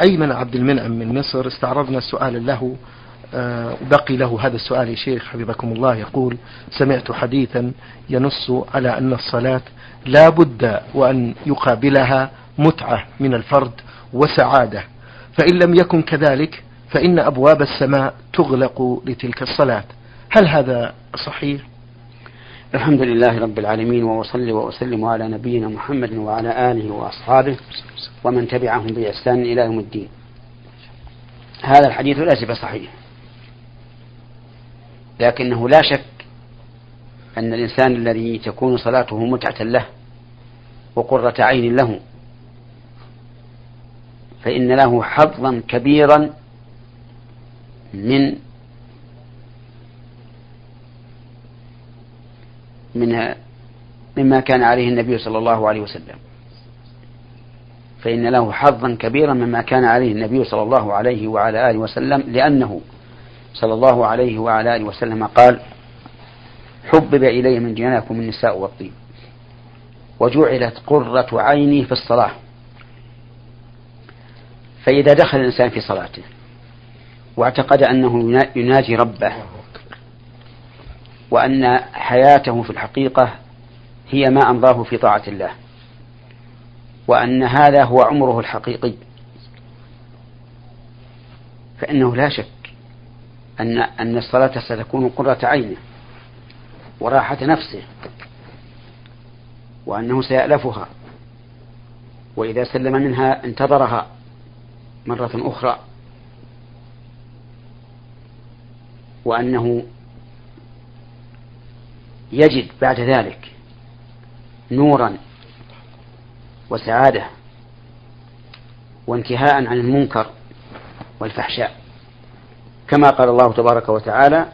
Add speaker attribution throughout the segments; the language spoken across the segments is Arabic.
Speaker 1: أيمن عبد المنعم من مصر استعرضنا سؤالا له آه، بقي له هذا السؤال يا شيخ حفظكم الله يقول سمعت حديثا ينص على أن الصلاة لا بد وأن يقابلها متعة من الفرد وسعادة فإن لم يكن كذلك فإن أبواب السماء تغلق لتلك الصلاة هل هذا صحيح؟
Speaker 2: الحمد لله رب العالمين وأصلي وأسلم على نبينا محمد وعلى آله وأصحابه ومن تبعهم بإحسان إلى يوم الدين. هذا الحديث ليس بصحيح لكنه لا شك أن الإنسان الذي تكون صلاته متعة له وقرة عين له فإن له حظا كبيرا من من مما كان عليه النبي صلى الله عليه وسلم. فإن له حظا كبيرا مما كان عليه النبي صلى الله عليه وعلى آله وسلم لأنه صلى الله عليه وعلى آله وسلم قال حبب إلي من جناكم النساء والطيب وجعلت قرة عيني في الصلاة. فإذا دخل الإنسان في صلاته واعتقد أنه يناجي ربه وأن حياته في الحقيقة هي ما أمضاه في طاعة الله وأن هذا هو عمره الحقيقي. فإنه لا شك أن أن الصلاة ستكون قرة عينه وراحة نفسه وأنه سيألفها وإذا سلم منها انتظرها مرة أخرى وأنه يجد بعد ذلك نورا وسعادة وانتهاء عن المنكر والفحشاء. كما قال الله تبارك وتعالى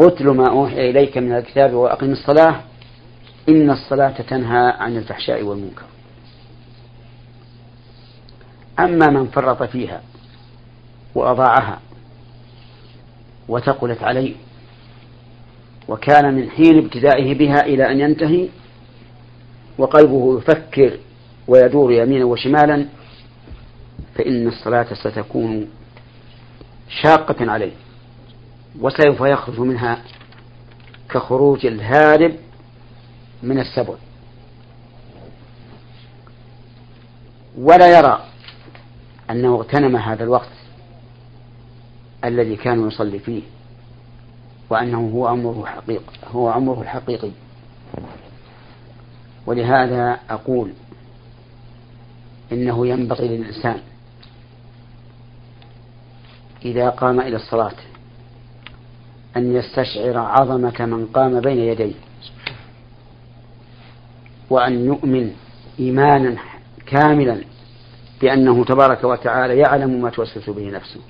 Speaker 2: أتل ما أوحي إليك من الكتاب وأقم الصلاة إن الصلاة تنهى عن الفحشاء والمنكر. أما من فرط فيها وأضاعها وثقلت عليه وكان من حين ابتدائه بها إلى أن ينتهي وقلبه يفكر ويدور يمينا وشمالا فإن الصلاة ستكون شاقة عليه وسوف يخرج منها كخروج الهارب من السبع. ولا يرى أنه اغتنم هذا الوقت الذي كان يصلي فيه. وأنه هو أمره حقيق هو أمره الحقيقي ولهذا أقول إنه ينبغي للإنسان إذا قام إلى الصلاة أن يستشعر عظمة من قام بين يديه وأن يؤمن إيمانا كاملا بأنه تبارك وتعالى يعلم ما توسوس به نفسه.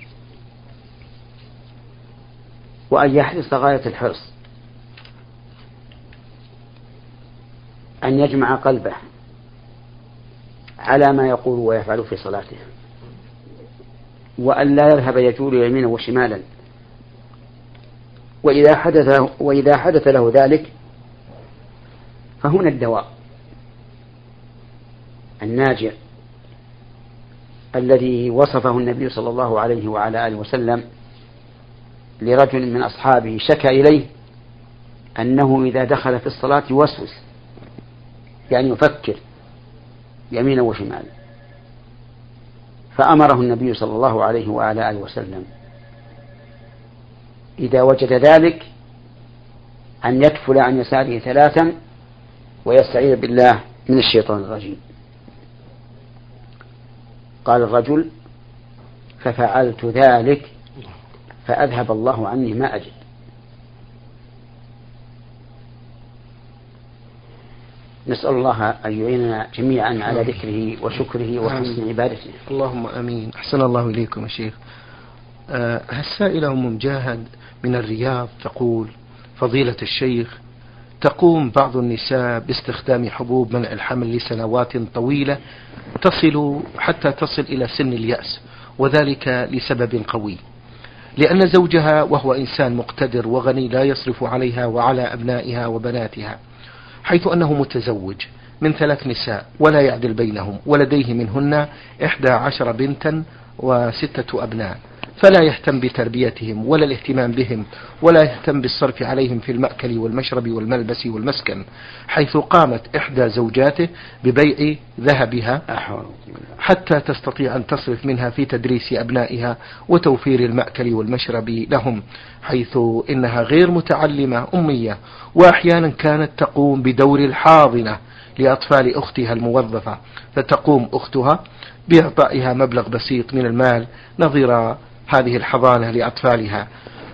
Speaker 2: وأن يحرص غاية الحرص. أن يجمع قلبه على ما يقول ويفعل في صلاته. وأن لا يذهب يجول يمينا وشمالا. وإذا حدث وإذا حدث له ذلك فهنا الدواء الناجع الذي وصفه النبي صلى الله عليه وعلى آله وسلم لرجل من أصحابه شكى إليه أنه إذا دخل في الصلاة يوسوس يعني يفكر يمينا وشمالا. فأمره النبي صلى الله عليه وعلى آله وسلم إذا وجد ذلك أن يكفل عن يساره ثلاثا ويستعيذ بالله من الشيطان الرجيم. قال الرجل ففعلت ذلك فأذهب الله عني ما أجد. نسأل الله أن يعيننا جميعا على ذكره وشكره وحسن عبادته.
Speaker 1: اللهم أمين. أحسن الله إليكم يا شيخ. آه السائلة أم مجاهد من الرياض تقول فضيلة الشيخ تقوم بعض النساء باستخدام حبوب منع الحمل لسنوات طويلة تصل حتى تصل إلى سن اليأس وذلك لسبب قوي. لأن زوجها وهو إنسان مقتدر وغني لا يصرف عليها وعلى أبنائها وبناتها حيث أنه متزوج من ثلاث نساء ولا يعدل بينهم ولديه منهن إحدى عشر بنتا وستة أبناء. فلا يهتم بتربيتهم ولا الاهتمام بهم ولا يهتم بالصرف عليهم في المأكل والمشرب والملبس والمسكن حيث قامت إحدى زوجاته ببيع ذهبها حتى تستطيع أن تصرف منها في تدريس أبنائها وتوفير المأكل والمشرب لهم حيث إنها غير متعلمة أمية وأحيانا كانت تقوم بدور الحاضنة لأطفال أختها الموظفة فتقوم أختها بإعطائها مبلغ بسيط من المال نظير هذه الحضانة لأطفالها.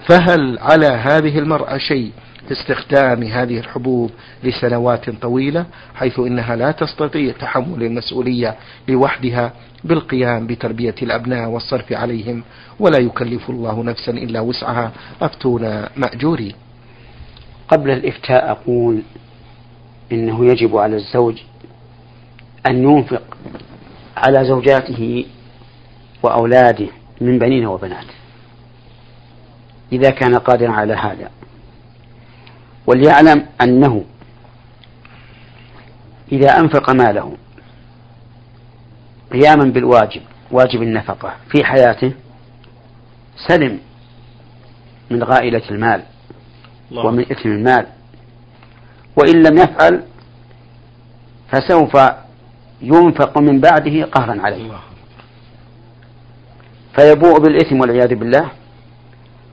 Speaker 1: فهل على هذه المرأة شيء في استخدام هذه الحبوب لسنوات طويلة؟ حيث إنها لا تستطيع تحمل المسؤولية لوحدها بالقيام بتربية الأبناء والصرف عليهم ولا يكلف الله نفسا إلا وسعها. أفتونا مأجوري
Speaker 2: قبل الإفتاء أقول إنه يجب على الزوج أن ينفق على زوجاته وأولاده من بنين وبنات إذا كان قادرا على هذا وليعلم أنه إذا أنفق ماله قياما بالواجب واجب النفقة في حياته سلم من غائلة المال. ومن إثم المال وإن لم يفعل فسوف ينفق من بعده قهرا عليه. فيبوء بالإثم والعياذ بالله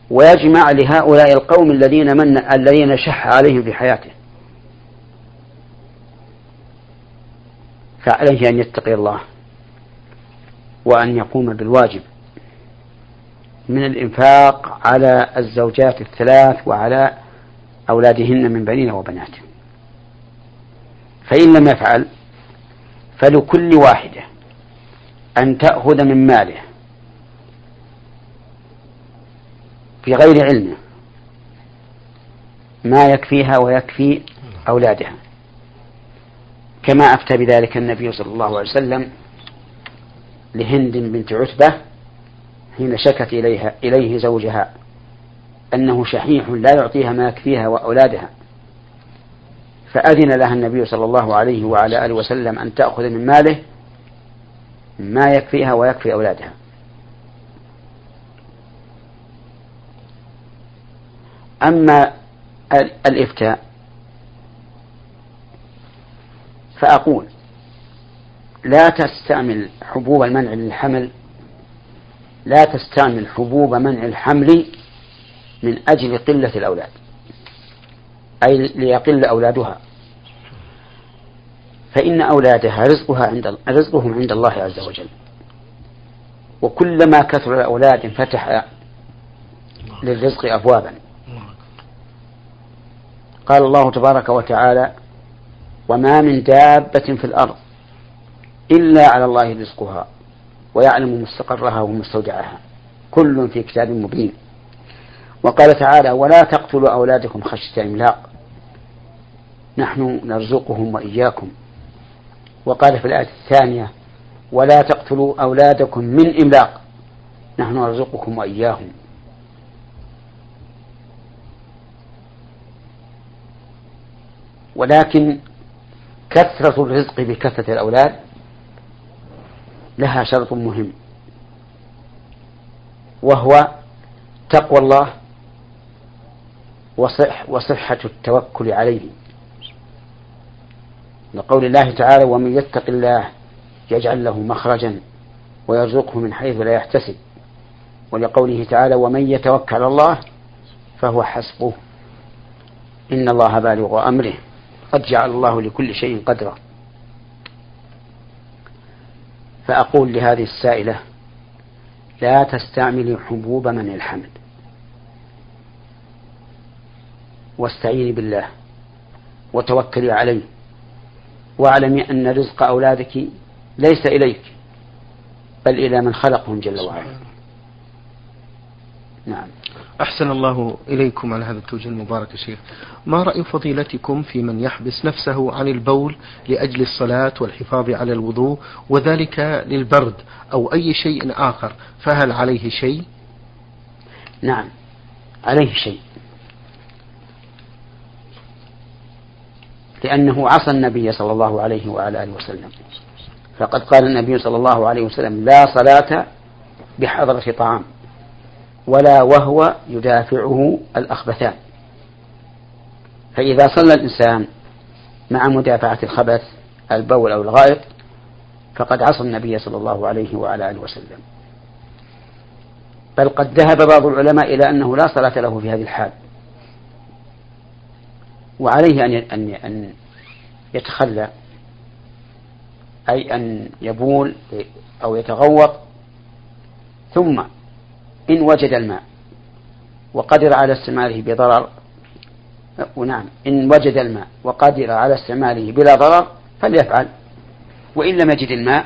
Speaker 2: ويجمع لهؤلاء القوم الذين من الذين شح عليهم في حياته. فعليه أن يتقي الله وأن يقوم بالواجب من الإنفاق على الزوجات الثلاث وعلى أولادهن من بنين وبنات فإن لم يفعل فلكل واحدة أن تأخذ من ماله في غير علمه ما يكفيها ويكفي أولادها. كما أفتى بذلك النبي صلى الله عليه وسلم لهند بنت عتبة حين شكت إليها إليه زوجها أنه شحيح لا يعطيها ما يكفيها وأولادها. فأذن لها النبي صلى الله عليه وعلى آله وسلم أن تأخذ من ماله ما يكفيها ويكفي أولادها. أما الإفتاء فأقول لا تستعمل حبوب المنع للحمل لا تستعمل حبوب منع الحمل من أجل قلة الأولاد. أي ليقل أولادها. فإن أولادها رزقها عند رزقهم عند الله عز وجل. وكلما كثر الأولاد انفتح للرزق أبوابا. قال الله تبارك وتعالى وما من دابة في الأرض إلا على الله رزقها ويعلم مستقرها ومستودعها. كل في كتاب مبين. وقال تعالى ولا تقتلوا أولادكم خشية إملاق. نحن نرزقهم وإياكم. وقال في الآية الثانية ولا تقتلوا أولادكم من إملاق. نحن نرزقكم وإياهم. ولكن كثرة الرزق بكثرة الأولاد لها شرط مهم وهو تقوى الله وصح وصحة التوكل عليه. لقول الله تعالى ومن يتق الله يجعل له مخرجا ويرزقه من حيث لا يحتسب. ولقوله تعالى ومن يتوكل على الله فهو حسبه. إن الله بالغ أمره. قد جعل الله لكل شيء قدرا. فأقول لهذه السائلة لا تستعملي حبوب من الحمل. واستعيني بالله وتوكلي عليه. واعلمي أن رزق أولادك ليس إليك بل إلى من خلقهم جل وعلا.
Speaker 1: نعم. أحسن الله إليكم على هذا التوجيه المبارك شيخ. ما رأي فضيلتكم في من يحبس نفسه عن البول لأجل الصلاة والحفاظ على الوضوء وذلك للبرد أو أي شيء آخر؟ فهل عليه شيء؟
Speaker 2: نعم عليه شيء. لأنه عصى النبي صلى الله عليه وعلى آله وسلم. فقد قال النبي صلى الله عليه وسلم لا صلاة بحضرة طعام ولا وهو يدافعه الأخبثان. فإذا صلى الإنسان مع مدافعة الخبث البول أو الغائط فقد عصى النبي صلى الله عليه وعلى آله وسلم. بل قد ذهب بعض العلماء إلى أنه لا صلاة له في هذه الحال. وعليه أن أن أن يتخلى أي أن يبول أو يتغوط. ثم إن وجد الماء وقدر على استعماله بضرر ونعم إن وجد الماء وقدر على استعماله بلا ضرر فليفعل. وإن لم يجد الماء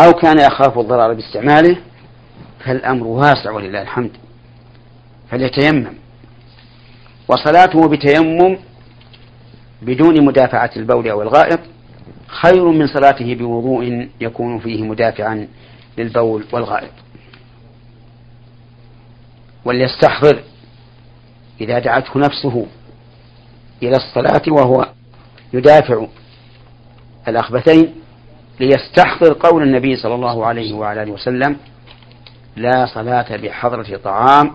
Speaker 2: أو كان يخاف الضرر باستعماله فالأمر واسع ولله الحمد. فليتيمم. وصلاته بتيمم بدون مدافعة البول أو الغائط خير من صلاته بوضوء يكون فيه مدافعا للبول والغائط. وليستحضر إذا دعته نفسه إلى الصلاة وهو يدافع الأخبثين ليستحضر قول النبي صلى الله عليه وعلى آله وسلم لا صلاة بحضرة طعام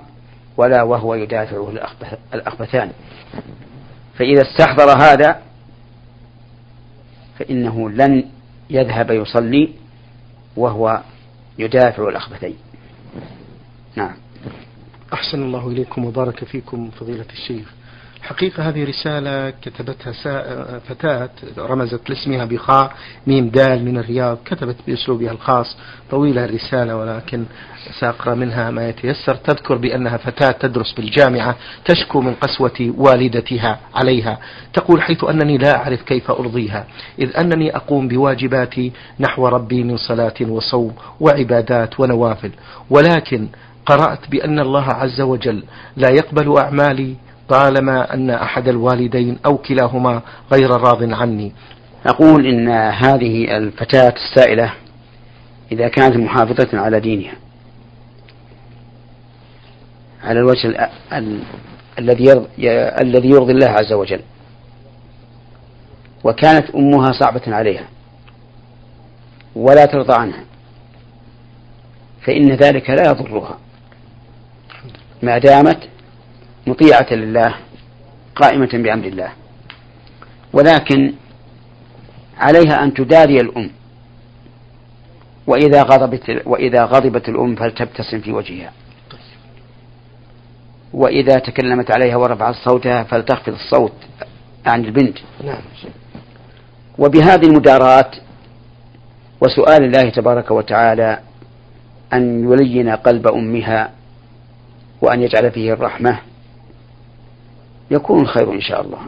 Speaker 2: ولا وهو يدافعه الأخبثان. فإذا استحضر هذا فإنه لن يذهب يصلي وهو يدافع الأخبثين. نعم.
Speaker 1: أحسن الله إليكم وبارك فيكم فضيلة الشيخ. حقيقة هذه رسالة كتبتها فتاة رمزت لاسمها بخاء ميم دال من الرياض كتبت بأسلوبها الخاص. طويلة الرسالة ولكن سأقرأ منها ما يتيسر. تذكر بأنها فتاة تدرس بالجامعة تشكو من قسوة والدتها عليها. تقول حيث أنني لا أعرف كيف أرضيها إذ أنني أقوم بواجباتي نحو ربي من صلاة وصوم وعبادات ونوافل. ولكن قرأت بأن الله عز وجل لا يقبل أعمالي طالما أن أحد الوالدين أو كلاهما غير راض عني.
Speaker 2: أقول إن هذه الفتاة السائلة إذا كانت محافظة على دينها. على الوجه الذي الذي يرضي الله عز وجل. وكانت أمها صعبة عليها. ولا ترضى عنها. فإن ذلك لا يضرها. ما دامت مطيعة لله قائمة بأمر الله. ولكن عليها أن تداري الأم. وإذا غضبت وإذا غضبت الأم فلتبتسم في وجهها. وإذا تكلمت عليها ورفعت صوتها فلتخفض الصوت عن البنت. نعم. وبهذه المداراة وسؤال الله تبارك وتعالى أن يلين قلب أمها وأن يجعل فيه الرحمة. يكون الخير إن شاء الله.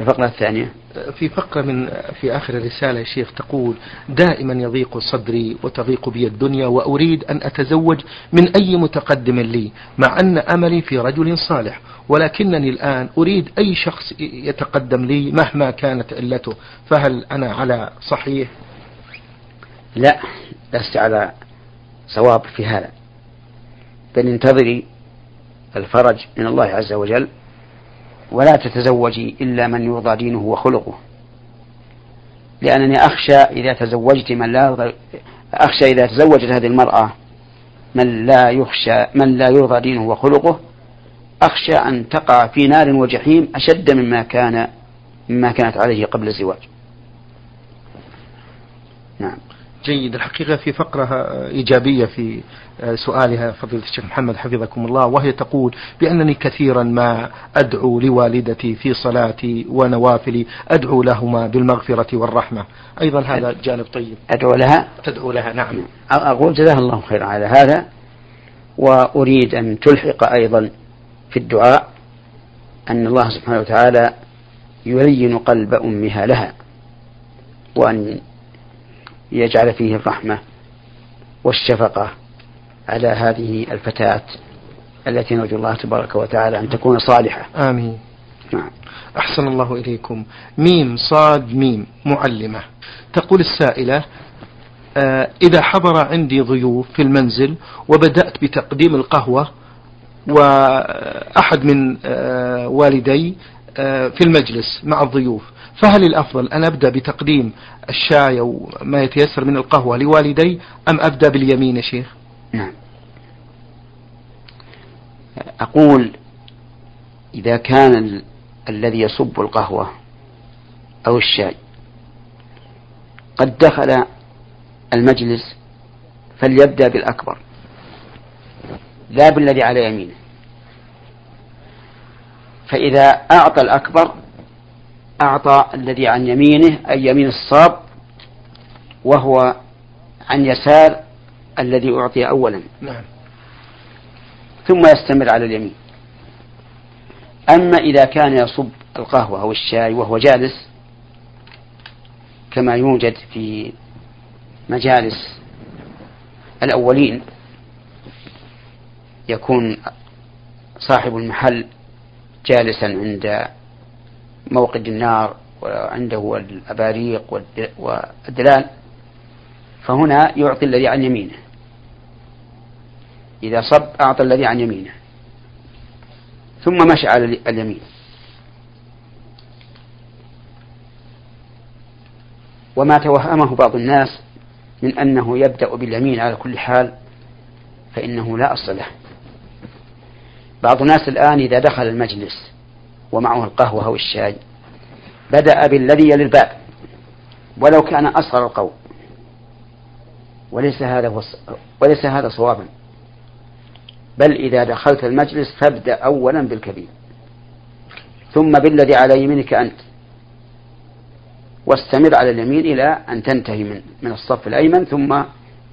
Speaker 2: الفقرة الثانية.
Speaker 1: في فقرة من في آخر الرسالة يا شيخ تقول دائما يضيق صدري وتضيق بي الدنيا وأريد أن أتزوج من أي متقدم لي مع أن أملي في رجل صالح ولكنني الآن أريد أي شخص يتقدم لي مهما كانت علته. فهل أنا على صحيح؟
Speaker 2: لا لست على صواب في هذا. بل انتظري الفرج من الله عز وجل ولا تتزوجي إلا من يرضى دينه وخلقه لأنني أخشى إذا تزوجت من لا أخشى إذا تزوجت هذه المرأة من لا يخشى من لا يرضى دينه وخلقه أخشى أن تقع في نار وجحيم أشد مما كان مما كانت عليه قبل الزواج.
Speaker 1: نعم. جيد الحقيقة في فقرة إيجابية في سؤالها فضيلة الشيخ محمد حفظكم الله وهي تقول بأنني كثيرا ما أدعو لوالدتي في صلاتي ونوافلي أدعو لهما بالمغفرة والرحمة. أيضا هذا جانب طيب.
Speaker 2: أدعو لها؟
Speaker 1: تدعو لها نعم.
Speaker 2: أقول جزاها الله خيرا على هذا وأريد أن تلحق أيضا في الدعاء أن الله سبحانه وتعالى يلين قلب أمها لها وأن يجعل فيه الرحمة والشفقة على هذه الفتاة التي نرجو الله تبارك وتعالى أن تكون صالحة.
Speaker 1: آمين. نعم. أحسن الله إليكم. ميم صاد ميم معلمة. تقول السائلة آه إذا حضر عندي ضيوف في المنزل وبدأت بتقديم القهوة وأحد من آه والدي آه، في المجلس مع الضيوف فهل الأفضل أن أبدأ بتقديم الشاي أو ما يتيسر من القهوة لوالدي أم أبدأ باليمين يا شيخ؟
Speaker 2: نعم. أقول إذا كان ال... الذي يصب القهوة أو الشاي قد دخل المجلس فليبدأ بالأكبر لا بالذي على يمينه. فإذا أعطى الأكبر أعطى الذي عن يمينه أي يمين الصاب وهو عن يسار الذي أعطي أولا.
Speaker 1: نعم.
Speaker 2: ثم يستمر على اليمين. أما إذا كان يصب القهوة أو الشاي وهو جالس كما يوجد في مجالس الأولين يكون صاحب المحل جالسا عند موقد النار وعنده الأباريق والدلال فهنا يعطي الذي عن يمينه. إذا صب أعطى الذي عن يمينه. ثم مشى على اليمين. وما توهمه بعض الناس من أنه يبدأ باليمين على كل حال فإنه لا أصل له. بعض الناس الآن إذا دخل المجلس ومعه القهوة أو الشاي. بدأ بالذي يلي الباب. ولو كان أصغر القوم وليس هذا وليس هذا صوابا. بل إذا دخلت المجلس فابدأ أولا بالكبير. ثم بالذي على يمينك أنت. واستمر على اليمين إلى أن تنتهي من من الصف الأيمن ثم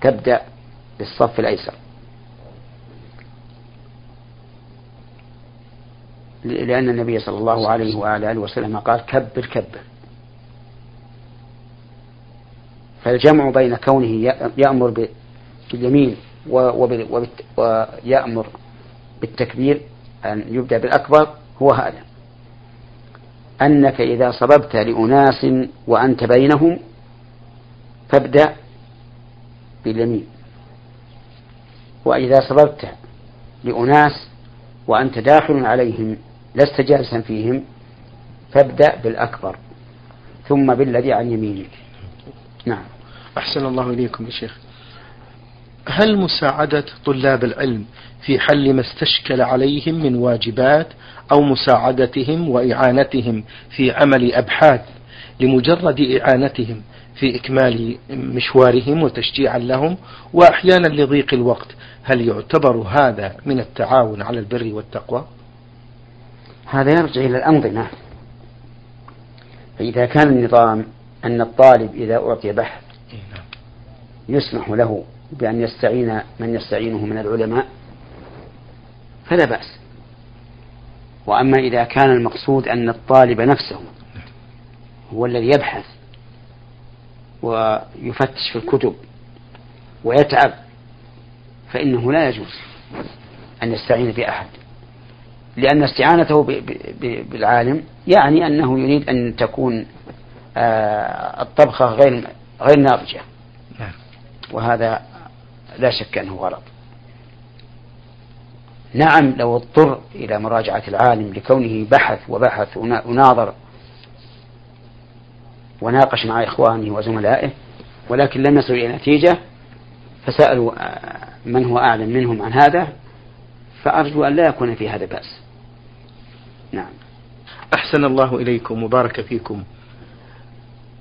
Speaker 2: تبدأ بالصف الأيسر. لأن النبي صلى الله عليه وعلى آله وسلم قال كبر كبر. فالجمع بين كونه يأمر باليمين ويأمر بالتكبير أن يبدأ بالأكبر هو هذا. أنك إذا صببت لأناس وأنت بينهم فابدأ باليمين. وإذا صببت لأناس وأنت داخل عليهم لست جالسا فيهم فابدأ بالأكبر ثم بالذي عن يمينك. نعم.
Speaker 1: أحسن الله إليكم يا شيخ. هل مساعدة طلاب العلم في حل ما استشكل عليهم من واجبات أو مساعدتهم وإعانتهم في عمل أبحاث لمجرد إعانتهم في إكمال مشوارهم وتشجيعا لهم وأحيانا لضيق الوقت هل يعتبر هذا من التعاون على البر والتقوى؟
Speaker 2: هذا يرجع إلى الأنظمة. فإذا كان النظام أن الطالب إذا أعطي بحث نعم. يسمح له بأن يستعين من يستعينه من العلماء فلا بأس. وأما إذا كان المقصود أن الطالب نفسه هو الذي يبحث ويفتش في الكتب ويتعب فإنه لا يجوز أن يستعين بأحد. لأن استعانته بالعالم يعني أنه يريد أن تكون آه، الطبخة غير غير ناضجة. نعم. وهذا لا شك أنه غلط. نعم لو اضطر إلى مراجعة العالم لكونه بحث وبحث وناظر وناقش مع إخوانه وزملائه ولكن لم يصلوا إلى نتيجة فسألوا آه، من هو أعلم منهم عن هذا فأرجو أن لا يكون في هذا بأس. نعم.
Speaker 1: أحسن الله إليكم وبارك فيكم.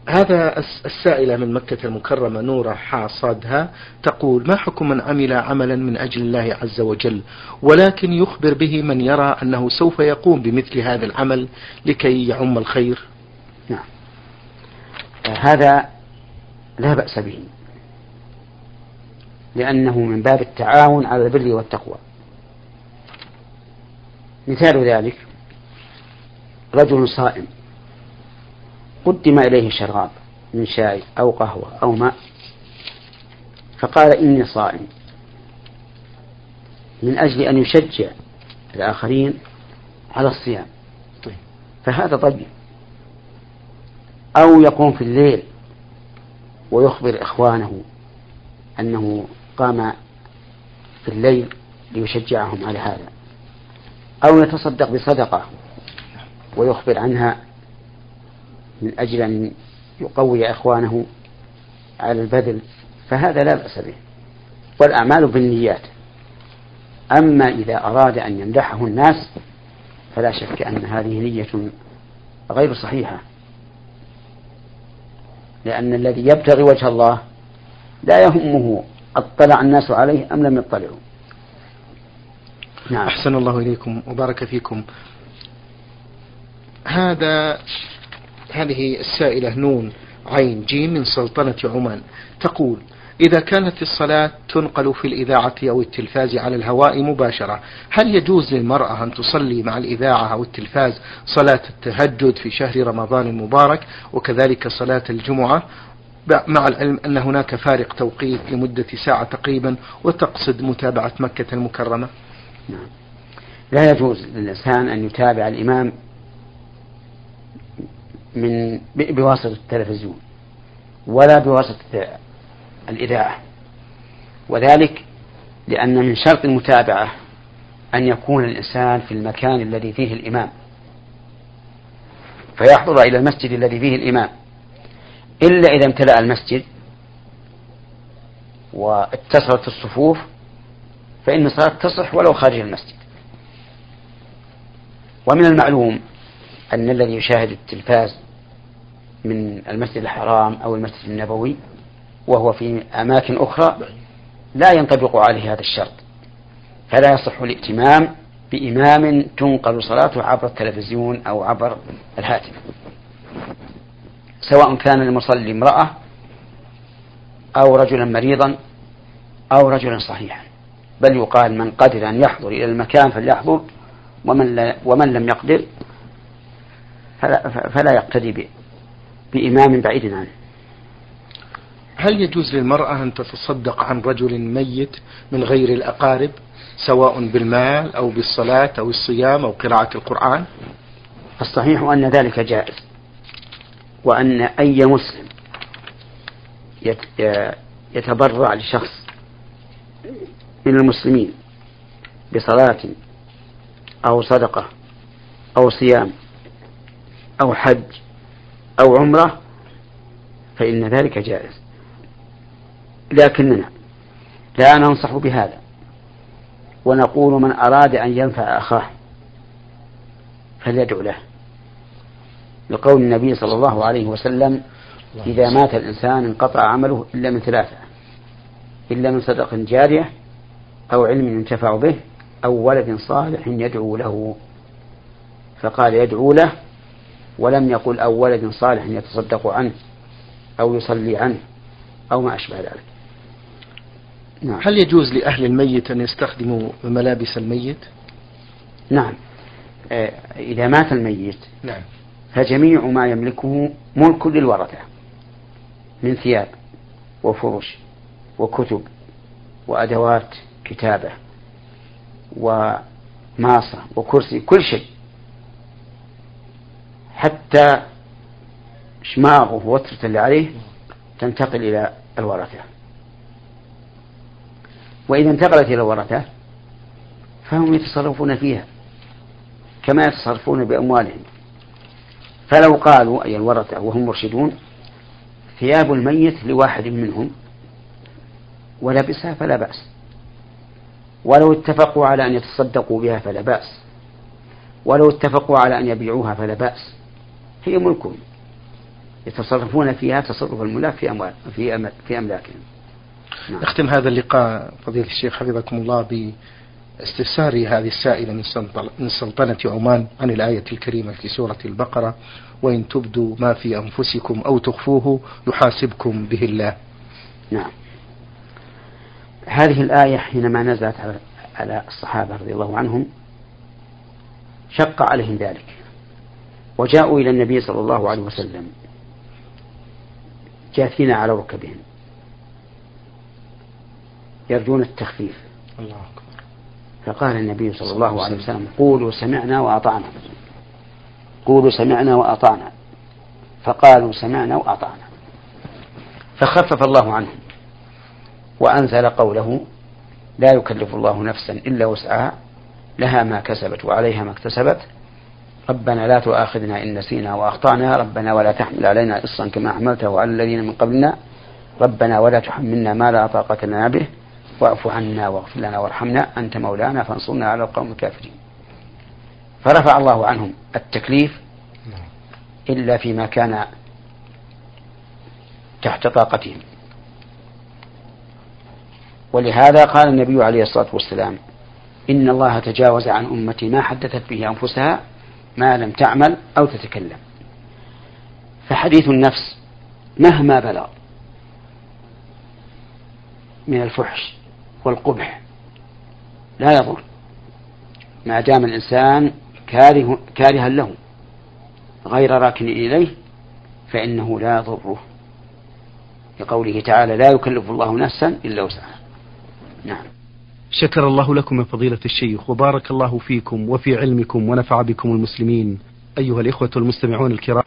Speaker 1: هذا السائلة من مكة المكرمة نورة حاصدها تقول ما حكم من عمل عملا من أجل الله عز وجل؟ ولكن يخبر به من يرى أنه سوف يقوم بمثل هذا العمل لكي يعم الخير.
Speaker 2: نعم. هذا لا بأس به لأنه من باب التعاون على البر والتقوى. مثال ذلك رجل صائم. قدم إليه شراب من شاي أو قهوة أو ماء فقال إني صائم. من أجل أن يشجع الآخرين على الصيام. طيب. فهذا طيب أو يقوم في الليل ويخبر إخوانه أنه قام في الليل ليشجعهم على هذا. أو يتصدق بصدقة. ويخبر عنها من أجل أن يقوي إخوانه على البذل فهذا لا بأس به. والأعمال بالنيات. أما إذا أراد أن يمدحه الناس فلا شك أن هذه نية غير صحيحة. لأن الذي يبتغي وجه الله لا يهمه اطلع الناس عليه أم لم يطلعوا.
Speaker 1: نعم. أحسن الله إليكم وبارك فيكم. هذا هذه السائلة نون عين جيم من سلطنة عمان تقول إذا كانت الصلاة تنقل في الإذاعة أو التلفاز على الهواء مباشرة هل يجوز للمرأة أن تصلي مع الإذاعة أو التلفاز صلاة التهجد في شهر رمضان المبارك وكذلك صلاة الجمعة مع العلم أن هناك فارق توقيت لمدة ساعة تقريبا وتقصد متابعة مكة المكرمة
Speaker 2: نعم. لا يجوز للإنسان أن يتابع الإمام من بواسطة التلفزيون ولا بواسطة الإذاعة. وذلك لأن من شرط المتابعة أن يكون الإنسان في المكان الذي فيه الإمام فيحضر إلى المسجد الذي فيه الإمام. إلا إذا امتلأ المسجد واتصلت الصفوف فإن الصلاة تصح ولو خارج المسجد. ومن المعلوم أن الذي يشاهد التلفاز من المسجد الحرام أو المسجد النبوي وهو في أماكن أخرى لا ينطبق عليه هذا الشرط. فلا يصح الائتمام بإمام تنقل صلاته عبر التلفزيون أو عبر الهاتف. سواء كان المصلي امرأة أو رجلا مريضا أو رجلا صحيحا. بل يقال من قدر أن يحضر إلى المكان فليحضر ومن, ومن لم يقدر فلا, فلا يقتدي بإمام بعيد عنه
Speaker 1: هل يجوز للمرأة أن تتصدق عن رجل ميت من غير الأقارب سواء بالمال أو بالصلاة أو الصيام أو قراءة القرآن؟
Speaker 2: الصحيح أن ذلك جائز وأن أي مسلم يتبرع لشخص من المسلمين بصلاة أو صدقة أو صيام أو حج أو عمرة فإن ذلك جائز. لكننا لا ننصح بهذا ونقول من أراد أن ينفع أخاه فليدعو له. لقول النبي صلى الله عليه وسلم إذا مات الإنسان انقطع عمله إلا من ثلاثة إلا من صدق جارية أو علم ينتفع به أو ولد صالح يدعو له. فقال يدعو له ولم يقل أو ولد صالح يتصدق عنه أو يصلي عنه أو ما أشبه ذلك.
Speaker 1: نعم. هل يجوز لأهل الميت أن يستخدموا ملابس الميت؟
Speaker 2: نعم. آه، إذا مات الميت.
Speaker 1: نعم.
Speaker 2: فجميع ما يملكه ملك للورثة من ثياب وفرش وكتب وأدوات كتابة وماصة وكرسي كل شيء. حتى شماغه ووترة اللي عليه تنتقل إلى الورثة. وإذا انتقلت إلى الورثة فهم يتصرفون فيها كما يتصرفون بأموالهم. فلو قالوا أي الورثة وهم مرشدون ثياب الميت لواحد منهم ولبسها فلا بأس. ولو اتفقوا على أن يتصدقوا بها فلا بأس. ولو اتفقوا على أن يبيعوها فلا بأس. هي ملكهم. يتصرفون فيها تصرف الملاك في أموال في في أملاكهم.
Speaker 1: نعم. نختم هذا اللقاء فضيلة الشيخ حفظكم الله باستفسار هذه السائلة من سلطنة عمان عن الآية الكريمة في سورة البقرة وإن تبدوا ما في أنفسكم أو تخفوه يحاسبكم به الله.
Speaker 2: نعم. هذه الآية حينما نزلت على الصحابة رضي الله عنهم شق عليهم ذلك. وجاءوا إلى النبي صلى الله عليه وسلم. جاثين على ركبهم. يرجون التخفيف.
Speaker 1: الله أكبر.
Speaker 2: فقال النبي صلى الله عليه وسلم قولوا سمعنا وأطعنا. قولوا سمعنا وأطعنا. فقالوا سمعنا وأطعنا. فخفف الله عنهم. وأنزل قوله لا يكلف الله نفسا إلا وسعها لها ما كسبت وعليها ما اكتسبت. ربنا لا تؤاخذنا إن نسينا وأخطأنا. ربنا ولا تحمل علينا إصرا كما حملته على الذين من قبلنا. ربنا ولا تحملنا ما لا طاقة لنا به. واعف عنا واغفر لنا وارحمنا. أنت مولانا فانصرنا على القوم الكافرين. فرفع الله عنهم التكليف إلا فيما كان تحت طاقتهم. ولهذا قال النبي عليه الصلاة والسلام إن الله تجاوز عن أمتي ما حدثت به أنفسها ما لم تعمل أو تتكلم. فحديث النفس مهما بلغ من الفحش والقبح لا يضر ما دام الإنسان كاره كارها له غير راكن إليه فإنه لا يضره. لقوله تعالى لا يكلف الله نفسا إلا وسعها. نعم.
Speaker 1: شكر الله لكم يا فضيلة الشيخ وبارك الله فيكم وفي علمكم ونفع بكم المسلمين. أيها الإخوة المستمعون الكرام